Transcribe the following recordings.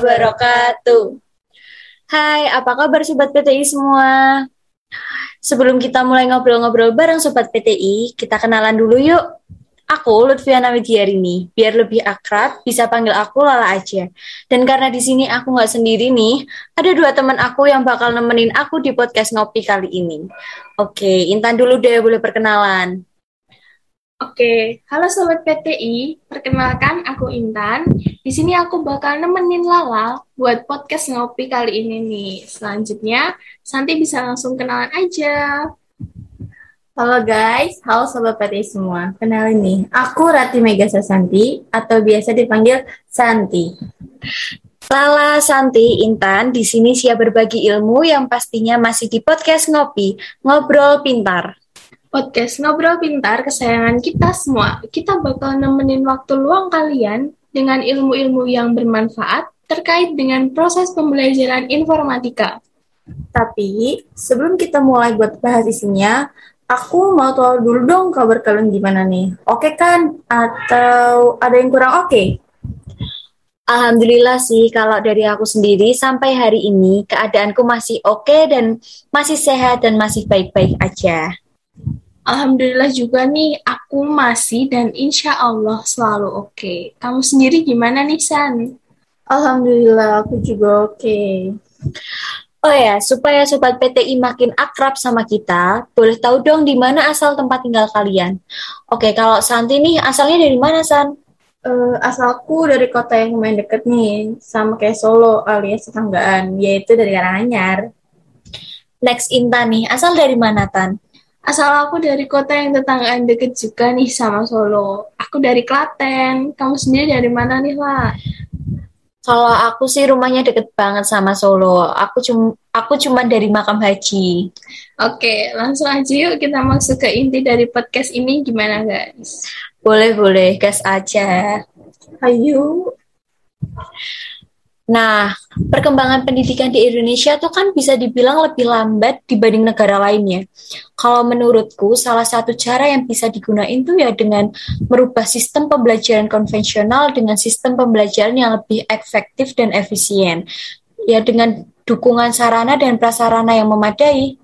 wabarakatuh. Hai, apa kabar Sobat PTI semua? Sebelum kita mulai ngobrol-ngobrol bareng Sobat PTI, kita kenalan dulu yuk. Aku Lutfiana Widiarini, biar lebih akrab bisa panggil aku Lala aja. Dan karena di sini aku nggak sendiri nih, ada dua teman aku yang bakal nemenin aku di podcast ngopi kali ini. Oke, Intan dulu deh boleh perkenalan. Oke, halo Sobat PTI, perkenalkan aku Intan. Di sini aku bakal nemenin Lala buat podcast ngopi kali ini nih. Selanjutnya, Santi bisa langsung kenalan aja. Halo guys, halo Sobat PTI semua. Kenalin nih, aku Rati Mega Sasanti atau biasa dipanggil Santi. Lala, Santi, Intan, di sini siap berbagi ilmu yang pastinya masih di podcast Ngopi, Ngobrol Pintar. Podcast Ngobrol Pintar kesayangan kita semua. Kita bakal nemenin waktu luang kalian dengan ilmu-ilmu yang bermanfaat terkait dengan proses pembelajaran informatika. Tapi sebelum kita mulai buat bahas isinya, aku mau tahu dulu dong kabar kalian gimana nih. Oke kan? Atau ada yang kurang oke? Alhamdulillah sih kalau dari aku sendiri sampai hari ini keadaanku masih oke dan masih sehat dan masih baik-baik aja. Alhamdulillah juga nih, aku masih dan insya Allah selalu oke. Kamu sendiri gimana nih, San? Alhamdulillah, aku juga oke. Oh ya, supaya sobat PTI makin akrab sama kita, boleh tahu dong di mana asal tempat tinggal kalian? Oke, kalau Santi nih asalnya dari mana, San? Uh, asalku dari kota yang lumayan deket nih, sama kayak Solo alias tetanggaan, yaitu dari Karanganyar. Next Intan nih, asal dari mana, Tan? Asal aku dari kota yang tetanggaan deket juga nih sama Solo. Aku dari Klaten. Kamu sendiri dari mana nih, lah? Kalau aku sih rumahnya deket banget sama Solo. Aku cuma aku cuma dari makam haji. Oke, langsung aja yuk kita masuk ke inti dari podcast ini gimana guys? Boleh boleh, gas aja. Ayo. Nah, perkembangan pendidikan di Indonesia tuh kan bisa dibilang lebih lambat dibanding negara lainnya. Kalau menurutku, salah satu cara yang bisa digunakan tuh ya dengan merubah sistem pembelajaran konvensional dengan sistem pembelajaran yang lebih efektif dan efisien. Ya dengan dukungan sarana dan prasarana yang memadai.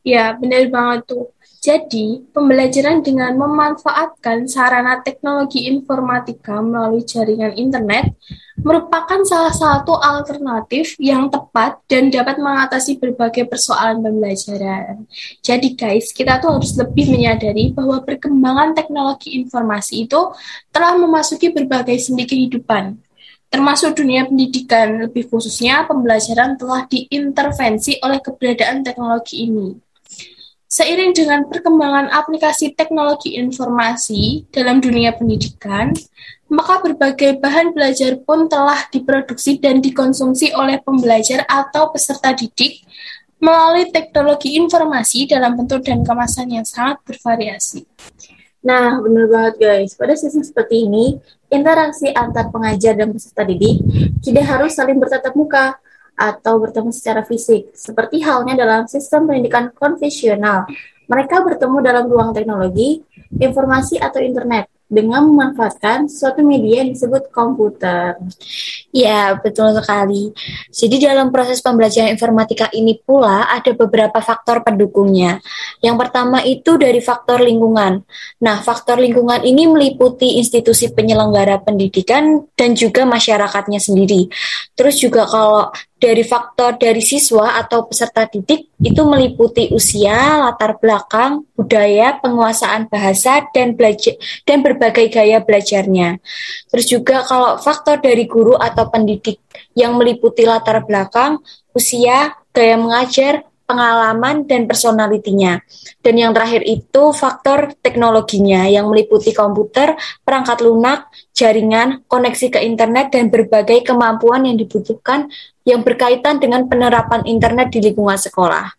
Ya, benar banget tuh. Jadi, pembelajaran dengan memanfaatkan sarana teknologi informatika melalui jaringan internet merupakan salah satu alternatif yang tepat dan dapat mengatasi berbagai persoalan pembelajaran. Jadi guys, kita tuh harus lebih menyadari bahwa perkembangan teknologi informasi itu telah memasuki berbagai sendi kehidupan, termasuk dunia pendidikan, lebih khususnya pembelajaran telah diintervensi oleh keberadaan teknologi ini. Seiring dengan perkembangan aplikasi teknologi informasi dalam dunia pendidikan, maka berbagai bahan belajar pun telah diproduksi dan dikonsumsi oleh pembelajar atau peserta didik melalui teknologi informasi dalam bentuk dan kemasan yang sangat bervariasi. Nah, benar banget guys. Pada sistem seperti ini, interaksi antar pengajar dan peserta didik tidak harus saling bertatap muka, atau bertemu secara fisik, seperti halnya dalam sistem pendidikan konvensional. Mereka bertemu dalam ruang teknologi, informasi, atau internet dengan memanfaatkan suatu media yang disebut komputer. Ya, betul sekali. Jadi dalam proses pembelajaran informatika ini pula ada beberapa faktor pendukungnya. Yang pertama itu dari faktor lingkungan. Nah, faktor lingkungan ini meliputi institusi penyelenggara pendidikan dan juga masyarakatnya sendiri. Terus juga kalau dari faktor dari siswa atau peserta didik itu meliputi usia, latar belakang, budaya, penguasaan bahasa dan belajar dan berbagai gaya belajarnya. Terus juga kalau faktor dari guru atau pendidik yang meliputi latar belakang, usia, gaya mengajar, pengalaman, dan personalitinya. Dan yang terakhir itu faktor teknologinya yang meliputi komputer, perangkat lunak, jaringan, koneksi ke internet, dan berbagai kemampuan yang dibutuhkan yang berkaitan dengan penerapan internet di lingkungan sekolah.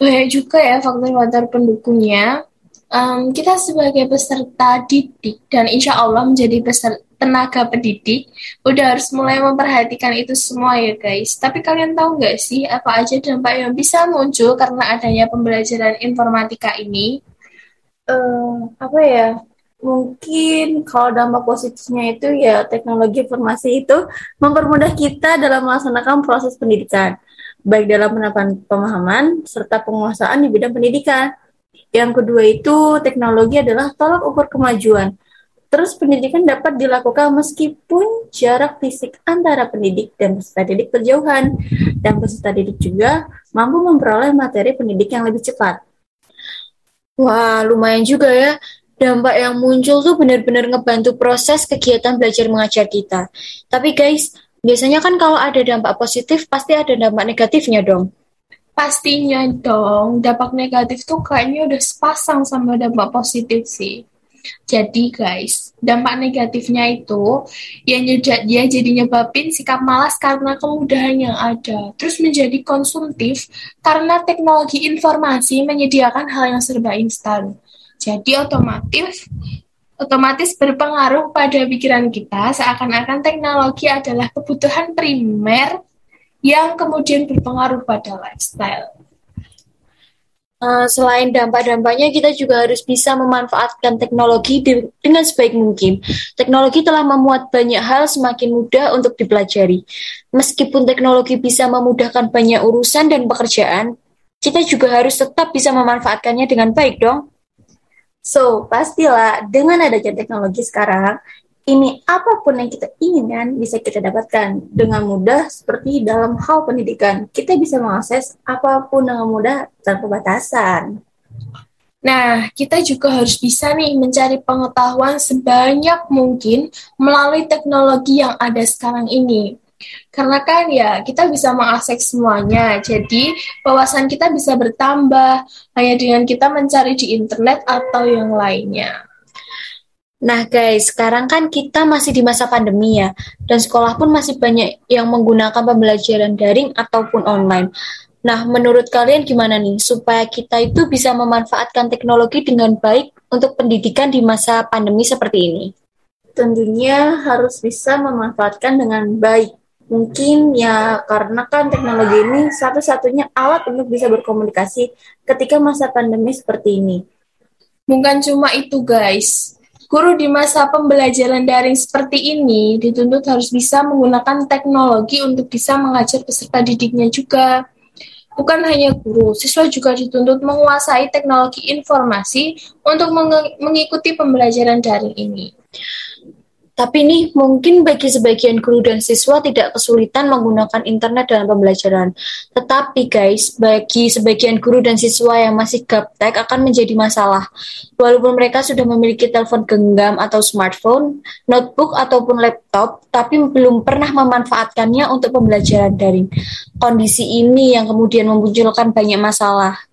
Banyak juga ya faktor-faktor pendukungnya. Um, kita sebagai peserta didik dan insya Allah menjadi peserta tenaga pendidik udah harus mulai memperhatikan itu semua ya guys. Tapi kalian tahu nggak sih apa aja dampak yang bisa muncul karena adanya pembelajaran informatika ini? Uh, apa ya? Mungkin kalau dampak positifnya itu ya teknologi informasi itu mempermudah kita dalam melaksanakan proses pendidikan, baik dalam penerapan pemahaman serta penguasaan di bidang pendidikan. Yang kedua itu teknologi adalah tolak ukur kemajuan. Terus pendidikan dapat dilakukan meskipun jarak fisik antara pendidik dan peserta didik berjauhan. Dan peserta didik juga mampu memperoleh materi pendidik yang lebih cepat. Wah, lumayan juga ya dampak yang muncul tuh benar-benar ngebantu proses kegiatan belajar mengajar kita. Tapi guys, biasanya kan kalau ada dampak positif pasti ada dampak negatifnya dong. Pastinya dong, dampak negatif tuh kayaknya udah sepasang sama dampak positif sih. Jadi guys, dampak negatifnya itu yang dia jadi nyebabin sikap malas karena kemudahan yang ada. Terus menjadi konsumtif karena teknologi informasi menyediakan hal yang serba instan. Jadi otomatis otomatis berpengaruh pada pikiran kita seakan-akan teknologi adalah kebutuhan primer yang kemudian berpengaruh pada lifestyle. Uh, selain dampak-dampaknya, kita juga harus bisa memanfaatkan teknologi dengan sebaik mungkin. Teknologi telah memuat banyak hal semakin mudah untuk dipelajari. Meskipun teknologi bisa memudahkan banyak urusan dan pekerjaan, kita juga harus tetap bisa memanfaatkannya dengan baik dong. So, pastilah dengan adanya teknologi sekarang, ini apa pun yang kita inginkan bisa kita dapatkan dengan mudah seperti dalam hal pendidikan. Kita bisa mengakses apa pun dengan mudah tanpa batasan. Nah, kita juga harus bisa nih mencari pengetahuan sebanyak mungkin melalui teknologi yang ada sekarang ini. Karena kan ya kita bisa mengakses semuanya, jadi wawasan kita bisa bertambah hanya dengan kita mencari di internet atau yang lainnya. Nah guys, sekarang kan kita masih di masa pandemi ya, dan sekolah pun masih banyak yang menggunakan pembelajaran daring ataupun online. Nah, menurut kalian gimana nih supaya kita itu bisa memanfaatkan teknologi dengan baik untuk pendidikan di masa pandemi seperti ini? Tentunya harus bisa memanfaatkan dengan baik mungkin ya karena kan teknologi ini satu-satunya alat untuk bisa berkomunikasi ketika masa pandemi seperti ini. Bukan cuma itu guys, guru di masa pembelajaran daring seperti ini dituntut harus bisa menggunakan teknologi untuk bisa mengajar peserta didiknya juga. Bukan hanya guru, siswa juga dituntut menguasai teknologi informasi untuk mengikuti pembelajaran daring ini. Tapi nih, mungkin bagi sebagian guru dan siswa tidak kesulitan menggunakan internet dalam pembelajaran. Tetapi guys, bagi sebagian guru dan siswa yang masih gaptek akan menjadi masalah. Walaupun mereka sudah memiliki telepon genggam atau smartphone, notebook ataupun laptop, tapi belum pernah memanfaatkannya untuk pembelajaran daring. Kondisi ini yang kemudian memunculkan banyak masalah.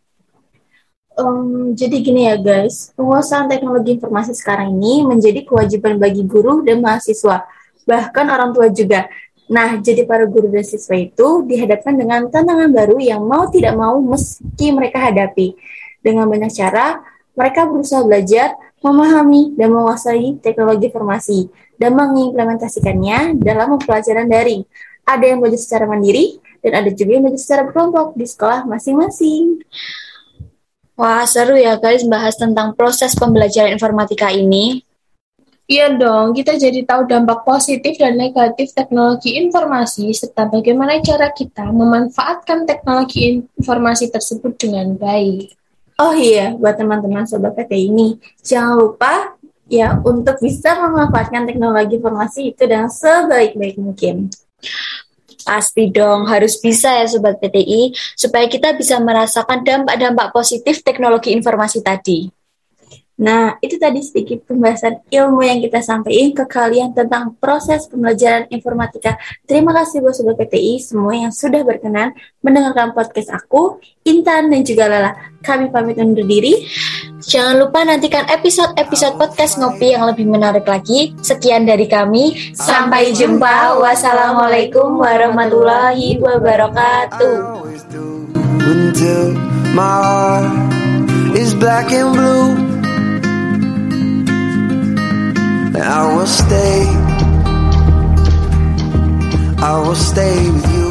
Um, jadi gini ya guys, penguasaan teknologi informasi sekarang ini menjadi kewajiban bagi guru dan mahasiswa, bahkan orang tua juga. Nah, jadi para guru dan siswa itu dihadapkan dengan tantangan baru yang mau tidak mau meski mereka hadapi. Dengan banyak cara, mereka berusaha belajar, memahami, dan menguasai teknologi informasi, dan mengimplementasikannya dalam pembelajaran daring. Ada yang belajar secara mandiri, dan ada juga yang belajar secara berkelompok di sekolah masing-masing. Wah, seru ya guys bahas tentang proses pembelajaran informatika ini. Iya dong, kita jadi tahu dampak positif dan negatif teknologi informasi serta bagaimana cara kita memanfaatkan teknologi informasi tersebut dengan baik. Oh iya, buat teman-teman sobat PT ini, jangan lupa ya untuk bisa memanfaatkan teknologi informasi itu dengan sebaik-baik mungkin. Pasti dong, harus bisa ya Sobat PTI, supaya kita bisa merasakan dampak-dampak positif teknologi informasi tadi. Nah, itu tadi sedikit pembahasan ilmu yang kita sampaikan ke kalian tentang proses pembelajaran informatika. Terima kasih buat Sobat PTI semua yang sudah berkenan mendengarkan podcast aku, Intan dan juga Lala. Kami pamit undur diri. Jangan lupa nantikan episode-episode podcast ngopi yang lebih menarik lagi. Sekian dari kami. Sampai jumpa. Wassalamualaikum warahmatullahi wabarakatuh. I will stay. I will stay with you